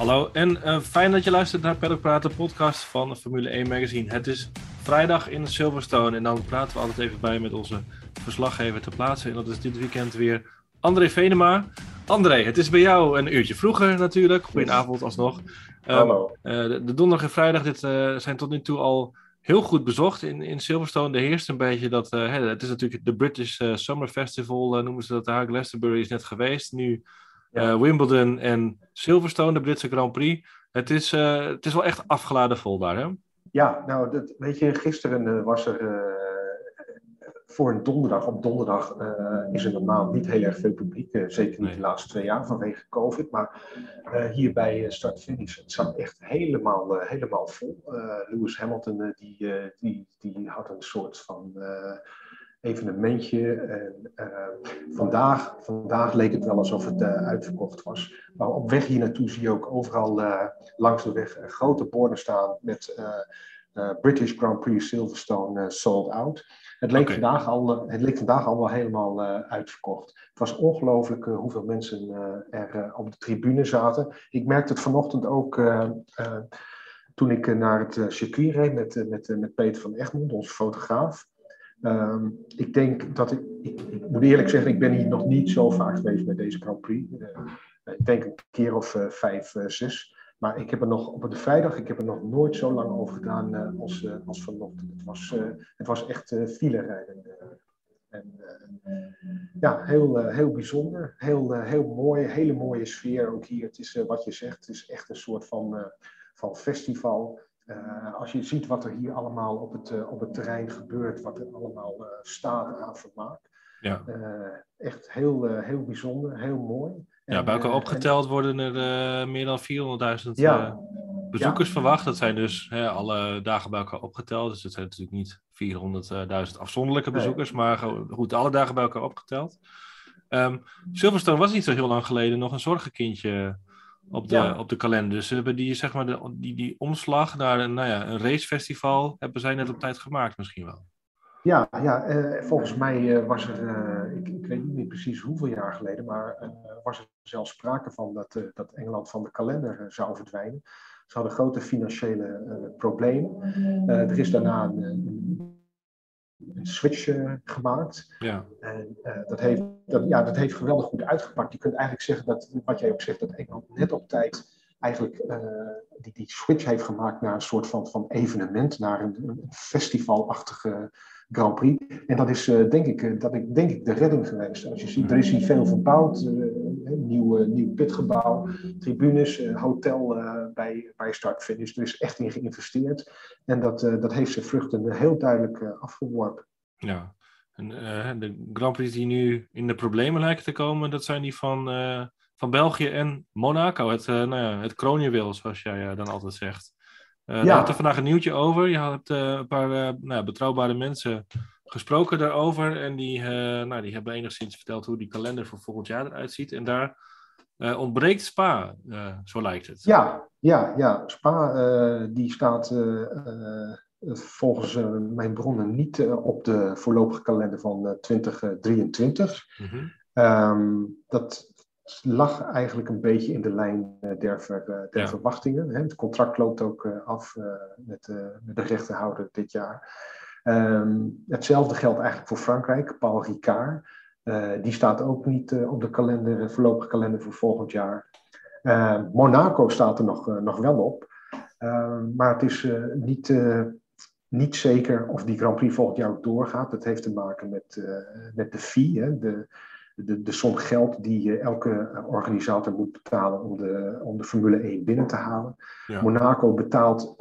Hallo en eh, fijn dat je luistert naar Paddock Praat, de podcast van Formule 1 Magazine. Het is vrijdag in Silverstone en dan praten we altijd even bij met onze verslaggever te plaatsen. En dat is dit weekend weer André Venema. André, het is bij jou een uurtje vroeger natuurlijk, goedenavond alsnog. Um, Hallo. eh, de, de donderdag en vrijdag dit, eh, zijn tot nu toe al heel goed bezocht in, in Silverstone. Er heerst een beetje dat, hè, het is natuurlijk de British Summer Festival, noemen ze dat daar. Glastonbury is net geweest, nu Ja. eh, Wimbledon en Silverstone, de Britse Grand Prix. Het is, eh, het is wel echt afgeladen vol daar, hè? Ja, nou, dat, weet je, gisteren eh, was er voor een donderdag, op donderdag is er normaal niet heel erg veel publiek, zeker niet de laatste twee jaar vanwege COVID, maar eh, hier bij start-finish, het zat echt helemaal, helemaal vol. Lewis Hamilton, die, die, die had een soort van evenementje. En, eh, vandaag, vandaag leek het wel alsof het eh, uitverkocht was. Maar op weg hier naartoe zie je ook overal eh, langs de weg grote borden staan met British Grand Prix Silverstone sold out. Het leek, vandaag al, het leek vandaag al wel helemaal uitverkocht. Het was ongelooflijk hoeveel mensen er op de tribune zaten. Ik merkte het vanochtend ook toen ik naar het circuit reed met, met, met Peter van Egmond, onze fotograaf. Ehm, ik denk dat ik, ik, ik moet eerlijk zeggen, ik ben hier nog niet zo vaak geweest bij deze Grand Prix. Eh, ik denk een keer of eh, vijf, eh, zes. Maar ik heb er nog op de vrijdag, ik heb er nog nooit zo lang over gedaan eh, als, eh, als vanochtend. Het was, eh, het was echt uh, eh. en eh, ja, heel, eh, heel bijzonder. Heel, eh, heel mooi, hele mooie sfeer ook hier. Het is eh, wat je zegt, het is echt een soort van, eh, van festival. Eh, als je ziet wat er hier allemaal op het, eh, op het terrein gebeurt, wat er allemaal eh, staat aan vermaak. Ja. Echt heel, heel bijzonder, heel mooi. Ja, En, bij elkaar opgeteld worden er meer dan 400.000 Ja. eh, bezoekers verwacht. Dat zijn dus hè, alle dagen bij elkaar opgeteld. Dus dat zijn natuurlijk niet 400.000 afzonderlijke Nee. bezoekers, maar goed, alle dagen bij elkaar opgeteld. Ehm, Silverstone was niet zo heel lang geleden nog een zorgenkindje op de, Ja. op de kalender. Dus ze hebben die, zeg maar, de, die, die omslag naar een, nou ja, een racefestival hebben zij net op tijd gemaakt misschien wel. Ja, ja eh, volgens mij eh, was er, eh, ik, ik weet niet meer precies hoeveel jaar geleden, maar eh, was er zelfs sprake van dat, eh, dat Engeland van de kalender zou verdwijnen. Ze hadden grote financiële eh, problemen. Eh, er is daarna een switch eh, gemaakt. Ja, En eh, dat, heeft, dat, ja, dat heeft geweldig goed uitgepakt. Je kunt eigenlijk zeggen dat, wat jij ook zegt, dat Engeland net op tijd eigenlijk eh, die, die switch heeft gemaakt naar een soort van, van evenement, naar een, een festivalachtige Grand Prix. En dat is denk, ik, dat ik, denk ik de redding geweest. Als je ziet, er is hier veel verbouwd. Nieuw, nieuw pitgebouw, tribunes, eh, hotel eh, bij, bij start-finish. Er is echt in geïnvesteerd. En dat, eh, dat heeft zijn vruchten heel duidelijk afgeworpen. ja. En, de Grand Prix die nu in de problemen lijken te komen, dat zijn die van, van België en Monaco. Het, eh nou ja, het kroonjuweel, zoals jij dan altijd zegt. Ja. Daar had er vandaag een nieuwtje over. Je hebt eh, een paar nou, betrouwbare mensen gesproken daarover. En die, eh, nou, die hebben enigszins verteld hoe die kalender voor volgend jaar eruit ziet. En daar eh, ontbreekt Spa, eh, zo lijkt het. Ja, ja, ja. Spa die staat volgens mijn bronnen niet op de voorlopige kalender van eh, 2023. Mhm. Ehm, dat lag eigenlijk een beetje in de lijn der, ver- der Ja. verwachtingen. Hè. Het contract loopt ook af met, met de rechterhouder dit jaar. Ehm, hetzelfde geldt eigenlijk voor Frankrijk. Paul Ricard, eh, die staat ook niet eh, op de kalender, voorlopige kalender voor volgend jaar. Eh, Monaco staat er nog, eh, nog wel op. Ehm, maar het is niet, niet zeker of die Grand Prix volgend jaar ook doorgaat. Dat heeft te maken met, met de fee, hè, de, de, de som geld die elke organisator moet betalen om de, om de Formule 1 binnen te halen. Ja. Monaco betaalt,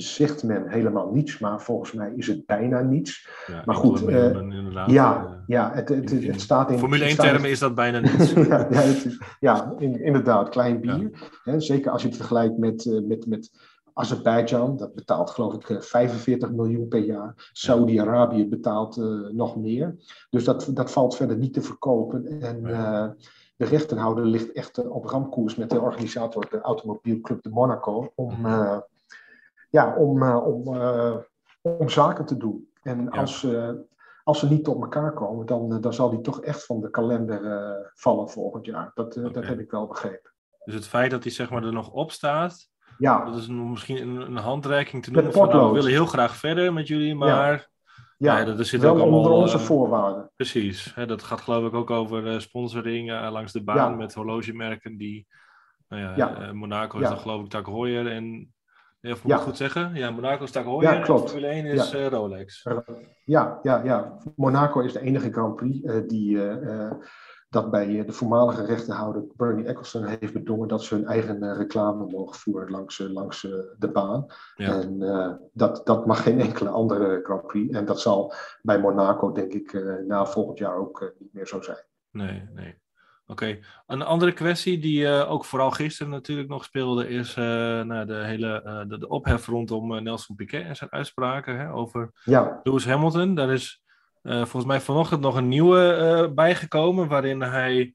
zegt men, helemaal niets, maar volgens mij is het bijna niets. Ja, Maar goed, miljoenen inderdaad. Ja, Eh, ja het, het, het, in het staat in. Formule het 1 staat in- termen is dat bijna niets. ja, ja, het is- ja in- inderdaad, klein bier. Hè, zeker als je het vergelijkt met, eh, met, met Azerbeidzjan, dat betaalt geloof ik eh, 45 miljoen per jaar. Saudi-Arabië betaalt eh, nog meer. Dus dat, dat valt verder niet te verkopen. En eh, de rechterhouder ligt echt eh, op ramkoers met de organisator, de Automobielclub de Monaco, om, eh, ja, om, eh, om, eh, om zaken te doen. En Ja. als, eh, als ze niet tot elkaar komen, dan, dan zal die toch echt van de kalender eh, vallen volgend jaar. Dat, dat heb ik wel begrepen. Dus het feit dat hij zeg maar, er nog op staat, Ja, dat is misschien een, een handreiking te noemen van nou, we willen heel graag verder met jullie, maar ja, ja, dat er zit wel ook allemaal, onder onze voorwaarden. precies. Hè, dat gaat geloof ik ook over sponsoring langs de baan Ja. met horlogemerken die, nou ja, Ja. Monaco is Ja. dan geloof ik Tak Heuer en, ja, of moet ik Ja. goed zeggen? Ja, Monaco is Heuer Ja, en klopt. Formule 1 is Ja. eh, Rolex. Ja, ja, ja. Monaco is de enige Grand Prix eh, die eh, dat bij de voormalige rechterhouder Bernie Ecclestone heeft bedongen dat ze hun eigen reclame mogen voeren langs, langs de baan. Ja. En dat, dat mag geen enkele andere Grand Prix. En dat zal bij Monaco, denk ik, na volgend jaar ook niet meer zo zijn. Nee, nee. Oké. Een andere kwestie die eh, ook vooral gisteren natuurlijk nog speelde, is eh, nou, de hele eh, de, de ophef rondom Nelson Piquet en zijn uitspraken hè, over Ja, Lewis Hamilton. Daar is volgens mij vanochtend nog een nieuwe bijgekomen, waarin hij,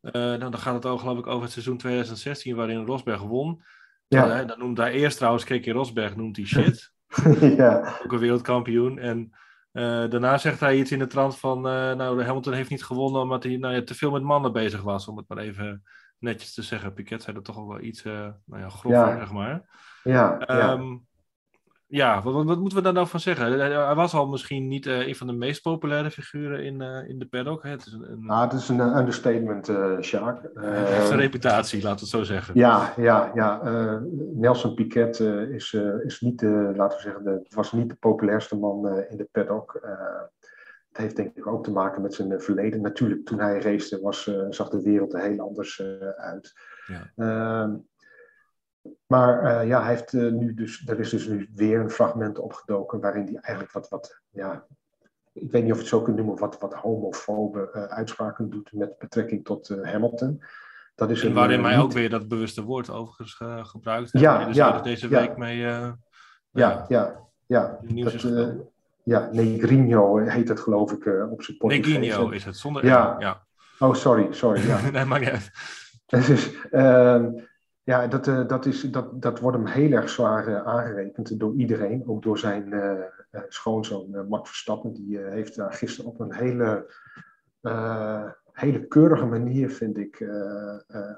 nou, dan gaat het ook geloof ik over het seizoen 2016, waarin Rosberg won. Ja. Dan noemt hij eerst trouwens, Keke Rosberg noemt hij shit. ja, ook een wereldkampioen. En eh, daarna zegt hij iets in de trant van, eh, nou, Hamilton heeft niet gewonnen omdat hij nou, ja, te veel met mannen bezig was, om het maar even netjes te zeggen. Piquet zei dat toch ook wel iets, eh nou ja, grover, Ja. zeg maar. ja, ja. Ehm, ja, wat, wat, moeten we daar nou van zeggen? Hij, was al misschien niet eh, een van de meest populaire figuren in, eh, in de paddock. Hè? Het is een, een, Ah, het is een eh, understatement, Sjaak. hij heeft een reputatie, laten we het zo zeggen. Ja, ja, ja. Nelson Piquet is, is niet de, laten we zeggen, de, was niet de populairste man in de paddock. Het heeft denk ik ook te maken met zijn verleden. Natuurlijk, toen hij racete, was, zag de wereld er heel anders uit. Ja. Maar eh, ja, hij heeft eh, nu dus, er is dus nu weer een fragment opgedoken waarin hij eigenlijk wat, wat ja, ik weet niet of je het zo kunt noemen, wat, wat homofobe eh, uitspraken doet met betrekking tot Hamilton. Dat is En waarin mij niet- ook weer dat bewuste woord overigens ge- gebruikt. Ja, Ja, dus ja, deze ja. week mee... Ja, ja, ja. het nieuws Dat, is ja, Negrinho heet het geloof ik op zijn Portugees. Neginho is het, zonder Ja. Ja. Oh, sorry, sorry. Ja. nee, maakt niet uit. Dus, ja, dat, eh, dat, is, dat, dat wordt hem heel erg zwaar eh, aangerekend door iedereen. Ook door zijn eh, schoonzoon Max Verstappen. Die heeft daar gisteren op een hele, hele keurige manier, vind ik,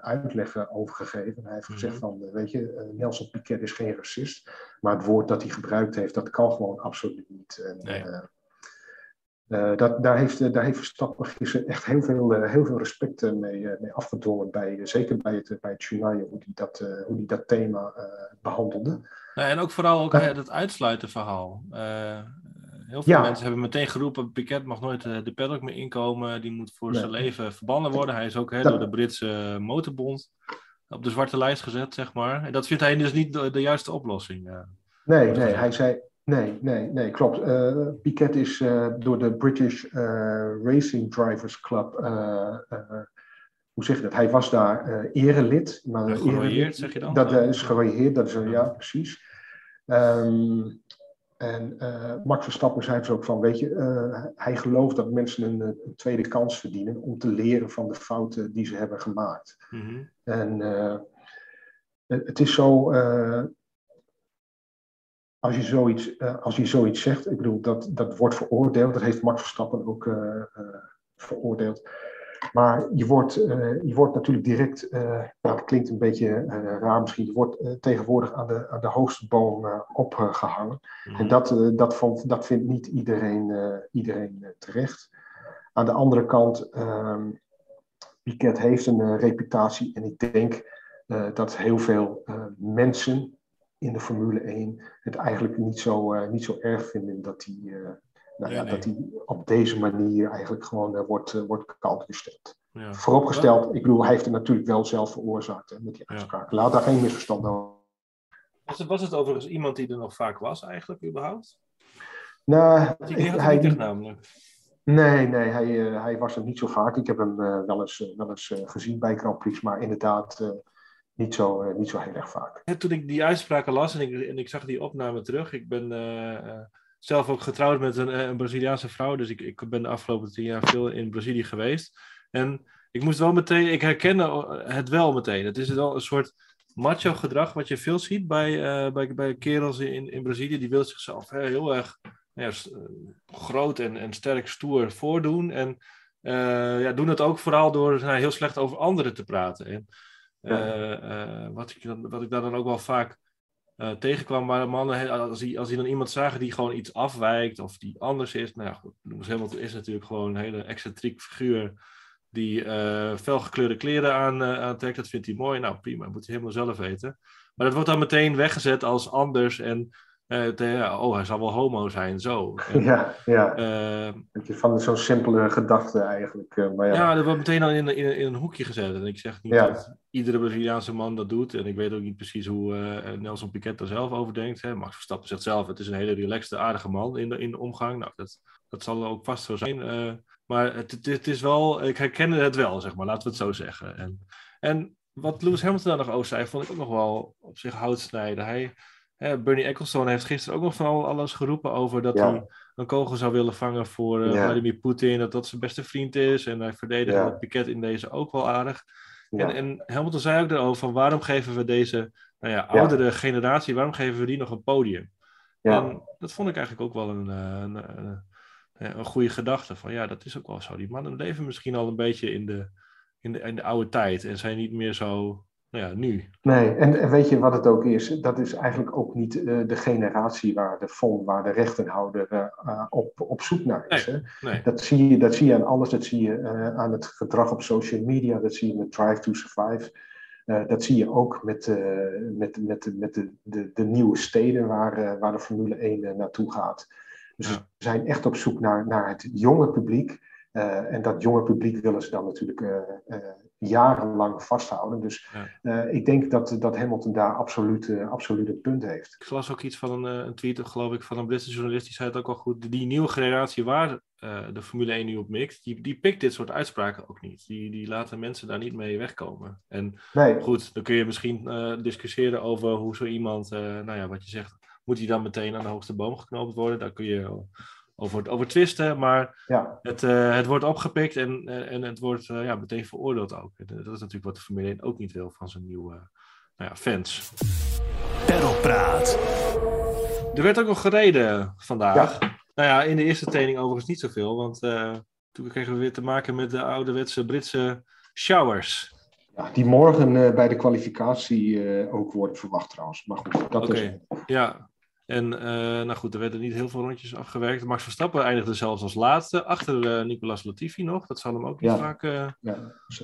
uitleggen over gegeven. Hij heeft gezegd van, eh, weet je, Nelson Piquet is geen racist. Maar het woord dat hij gebruikt heeft, dat kan gewoon absoluut niet. En, Nee. Eh, dat, daar, heeft, eh, daar heeft Verstappen gisteren echt heel veel, eh, heel veel respect mee, mee afgedwongen. Bij, zeker bij het, bij het journaal, hoe hij dat, hoe die dat thema eh, behandelde. Nou, en ook vooral ook, het uitsluitenverhaal. Eh, heel veel Ja. mensen hebben meteen geroepen, Piquet mag nooit de paddock meer inkomen. Die moet voor Nee. zijn leven verbannen worden. Hij is ook hè, Dat- door de Britse motorbond op de zwarte lijst gezet, zeg maar. En dat vindt hij dus niet de, de juiste oplossing. Nee, nee, hij zei. Nee, nee, nee, klopt. Eh, Piquet is eh, door de British eh, Racing Drivers Club. hoe zeg je dat? Hij was daar eh erelid. Maar Ja, gerooieerd, zeg je dan? Dat is gerooieerd, dat is een, Ja. ja, precies. Ehm, en Max Verstappen zei dus ook van, weet je, hij gelooft dat mensen een, een tweede kans verdienen om te leren van de fouten die ze hebben gemaakt. Mhm. En het het is zo, als, je zoiets, eh, als je zoiets zegt, ik bedoel, dat, dat wordt veroordeeld, dat heeft Max Verstappen ook eh, eh, veroordeeld. Maar je wordt, je wordt natuurlijk direct, nou, dat klinkt een beetje raar misschien, je wordt tegenwoordig aan de, aan de hoogste boom eh, opgehangen. Mhm. En dat, dat, vond, dat vindt niet iedereen, iedereen terecht. Aan de andere kant, ehm Piquet heeft een reputatie en ik denk dat heel veel mensen in de Formule 1 het eigenlijk niet zo, eh, niet zo erg vinden dat hij, eh, nou, Ja, ja, nee. dat hij op deze manier eigenlijk gewoon eh, wordt, wordt kant gesteld. Ja. Vooropgesteld, ik bedoel, hij heeft het natuurlijk wel zelf veroorzaakt hè, met die Ja. uitspraak. Laat daar geen misverstand over. Was, het, was het overigens iemand die er nog vaak was eigenlijk, überhaupt? Nou, Die ik hij, niet echt namelijk. Nee, nee, hij, hij was er niet zo vaak. Ik heb hem eh, wel eens, eh, wel eens eh, gezien bij Grand Prix, maar inderdaad eh, niet, zo, eh, niet zo heel erg vaak. Toen ik die uitspraken las en ik, zag die opname terug, ik ben eh, eh, zelf ook getrouwd met een, een Braziliaanse vrouw, dus ik, ik ben de afgelopen tien jaar veel in Brazilië geweest. En ik moest wel meteen, ik herkende het wel meteen. Het is wel een soort macho gedrag wat je veel ziet bij, bij, bij kerels in, in Brazilië. Die wil zichzelf heel erg ja, groot en, en sterk stoer voordoen. En eh, ja, doen het ook vooral door nou, heel slecht over anderen te praten. En, wat, ik, wat ik daar dan ook wel vaak tegenkwam, maar mannen, als die, als die dan iemand zagen die gewoon iets afwijkt of die anders is, nou ja, is natuurlijk gewoon een hele excentriek figuur die uh, felgekleurde kleren aan, aantrekt. Dat vindt hij mooi. Nou, prima, moet hij helemaal zelf weten. Maar dat wordt dan meteen weggezet als anders en uh, oh, hij zal wel homo zijn, zo. En, ja, ja. Uh, van zo'n simpele gedachte eigenlijk. maar ja. ja, dat wordt meteen al in, in, in, een hoekje gezet. En ik zeg niet dat iedere Braziliaanse man dat doet. En ik weet ook niet precies hoe Nelson Piquet er zelf over denkt. Hè. Max Verstappen zegt zelf, het is een hele relaxte, aardige man in de, in de omgang. Nou, dat, dat zal ook vast zo zijn. Maar het, het, is wel, ik herken het wel, zeg maar, laten we het zo zeggen. En, en wat Lewis Hamilton daar nog over zei, vond ik ook nog wel op zich houtsnijden. Hij, hè, Bernie Ecclestone heeft gisteren ook nog van alles geroepen over dat hij een kogel zou willen vangen voor uh, Vladimir Poetin, dat dat zijn beste vriend is. En hij verdedigde ja. Piquet in deze ook wel aardig. En, en Hamilton zei ook erover van waarom geven we deze nou ja, oudere generatie, waarom geven we die nog een podium? En dat vond ik eigenlijk ook wel een, eh, een, een een goede gedachte. Van ja, dat is ook wel zo. Die mannen leven misschien al een beetje in de, in de, in de oude tijd en zijn niet meer zo, ja, nu. Nee, en, weet je wat het ook is? Dat is eigenlijk ook niet uh, de generatie waar de fond, waar de rechtenhouder uh, op, op zoek naar is. Nee, hè? Nee. Dat, zie je, dat zie je aan alles. Dat zie je uh, aan het gedrag op social media. Dat zie je met Drive to Survive. dat zie je ook met, met, met, met de, de, de nieuwe steden waar, waar de Formule 1 naartoe gaat. Dus ze zijn echt op zoek naar, naar het jonge publiek. Uh, en dat jonge publiek willen ze dan natuurlijk uh, uh, jarenlang vasthouden. Dus ik denk dat, dat Hamilton daar absoluut, absoluut een punt heeft. Ik las ook iets van een, een tweet, geloof ik, van een Britse journalist. Die zei het ook al goed. Die nieuwe generatie waar de Formule 1 nu op mikt, die, die pikt dit soort uitspraken ook niet. Die, die laten mensen daar niet mee wegkomen. En nee. goed, dan kun je misschien discussiëren over hoe zo iemand, nou ja, wat je zegt, moet hij dan meteen aan de hoogste boom geknoopt worden? Daar kun je over, over twisten, maar ja. het, uh, het wordt opgepikt en, uh, en het wordt uh, ja, meteen veroordeeld ook. Dat is natuurlijk wat de Formule 1 ook niet wil van zijn nieuwe nou ja, fans. Perlpraat. Er werd ook nog gereden vandaag. Ja. Nou ja, in de eerste training overigens niet zoveel, want toen kregen we weer te maken met de ouderwetse Britse showers. Ja, die morgen bij de kwalificatie ook worden verwacht trouwens. Maar goed, dat okay. is... Ja, en uh, nou goed, er werden niet heel veel rondjes afgewerkt. Max Verstappen eindigde zelfs als laatste, achter uh, Nicolas Latifi nog. Dat zal hem ook niet ja. vaak uh, ja.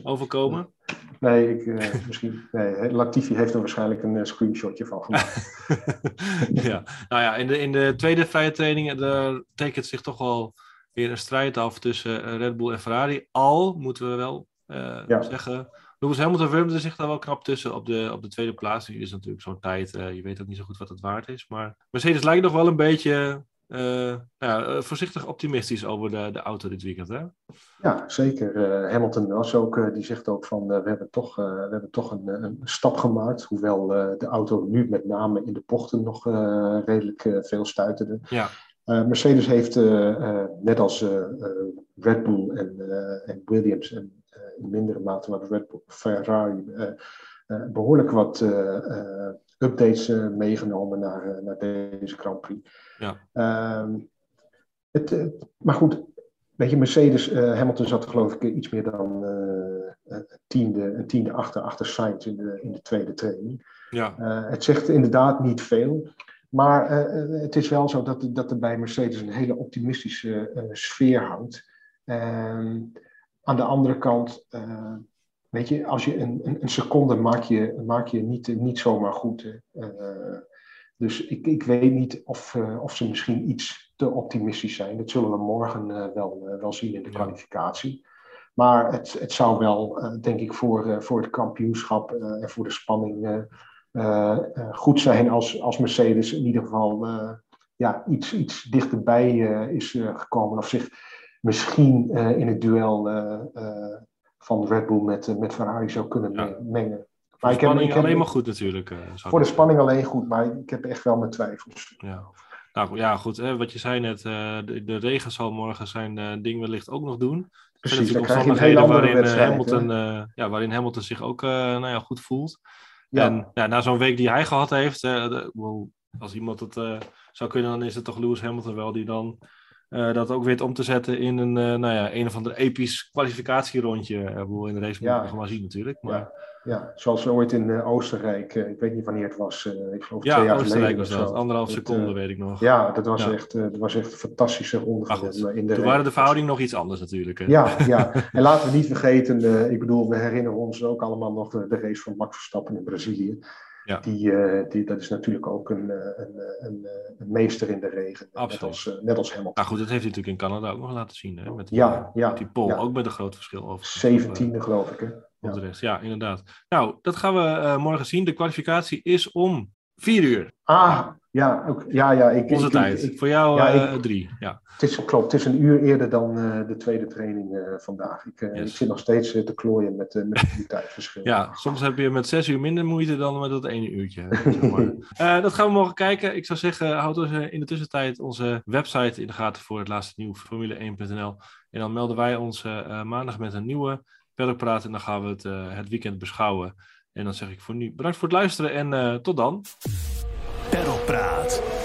overkomen. Nee, ik, misschien, nee, Latifi heeft er waarschijnlijk een screenshotje van gemaakt. ja, nou ja, in de, in de tweede vrije training daar tekent zich toch wel weer een strijd af tussen Red Bull en Ferrari. Al, moeten we wel zeggen, Lewis Hamilton wurmde zich daar wel knap tussen op de, op de tweede plaats. Nu is natuurlijk zo'n tijd, uh, je weet ook niet zo goed wat het waard is. Maar Mercedes lijkt nog wel een beetje uh, ja, voorzichtig optimistisch over de, de auto dit weekend. Hè? Ja, zeker. Uh, Hamilton was ook, die zegt ook van we hebben toch, we hebben toch een, een stap gemaakt. Hoewel de auto nu met name in de bochten nog redelijk veel stuiterde. Ja. Mercedes heeft net als Red Bull en, en Williams en in mindere mate wat Red Bull, Ferrari uh, uh, behoorlijk wat uh, updates meegenomen naar, naar deze Grand Prix. Ja. Ehm, het, maar goed, weet je, Mercedes, Hamilton zat geloof ik iets meer dan een, tiende, een tiende achter, achter Sainz in de, in de tweede training. Ja. het zegt inderdaad niet veel. Maar het is wel zo dat, dat er bij Mercedes een hele optimistische sfeer hangt. Aan de andere kant, uh, weet je, als je een, een, een, seconde maak je, maak je niet, niet zomaar goed. Uh, dus ik, ik weet niet of, uh, of ze misschien iets te optimistisch zijn. Dat zullen we morgen wel, wel zien in de kwalificatie. Maar het, het zou wel, denk ik, voor, voor het kampioenschap en voor de spanning goed zijn als, als Mercedes in ieder geval ja, iets, iets dichterbij is gekomen. Of zich misschien uh, in het duel uh, van Red Bull met, met Ferrari zou kunnen ja. mengen. Maar voor de spanning heb, alleen maar goed natuurlijk. voor de spanning alleen goed, maar ik heb echt wel mijn twijfels. Ja. Nou ja, goed. Hè, wat je zei net, de, de, regen zal morgen zijn ding wellicht ook nog doen. Precies, je een hele waarin, Hamilton, ja, waarin Hamilton zich ook nou ja, goed voelt. Ja. En ja, na zo'n week die hij gehad heeft, als iemand het zou kunnen, dan is het toch Lewis Hamilton wel die dan Uh, dat ook weer om te zetten in een, uh, nou ja, een of ander episch kwalificatierondje. Uh, in de race nog maar zien natuurlijk. Maar... Ja, ja, zoals ooit in Oostenrijk. ik weet niet wanneer het was. ik geloof ja, twee jaar Oostenrijk was dat. Anderhalf seconde weet ik nog. Ja, dat was, Echt, dat was echt een fantastische ronde. Goed, in de toen waren de verhouding nog iets anders natuurlijk. Hè? Ja, ja, en laten we niet vergeten. ik bedoel, we herinneren ons ook allemaal nog de, de race van Max Verstappen in Brazilië. Ja. Die, uh, die, dat is natuurlijk ook een, een, een, een meester in de regen. Absoluut. Net als, net als Hamilton. Nou goed, dat heeft hij natuurlijk in Canada ook nog laten zien. Hè? Met die, ja, ja, met die pol, ja. ook met een groot verschil. Over, 17e uh, geloof ik. Hè? Op de rest, ja, inderdaad. Nou, dat gaan we morgen zien. De kwalificatie is om vier uur. Ah, ja, ook, ja, ja. Ik, Onze ik, tijd. Ik, Voor jou ja, ik, drie. Ja. Het is, klopt, het is een uur eerder dan uh, de tweede training uh, vandaag. Ik, yes. ik, zit nog steeds te klooien met, met die tijdverschil. ja, soms heb je met zes uur minder moeite dan met dat ene uurtje. dat gaan we morgen kijken. Ik zou zeggen, houd ons in de tussentijd onze website in de gaten voor het laatste nieuws, formule1.nl. En dan melden wij ons maandag met een nieuwe Paddockpraat en dan gaan we het, het weekend beschouwen. En dan zeg ik voor nu bedankt voor het luisteren en tot dan. Pedalpraat.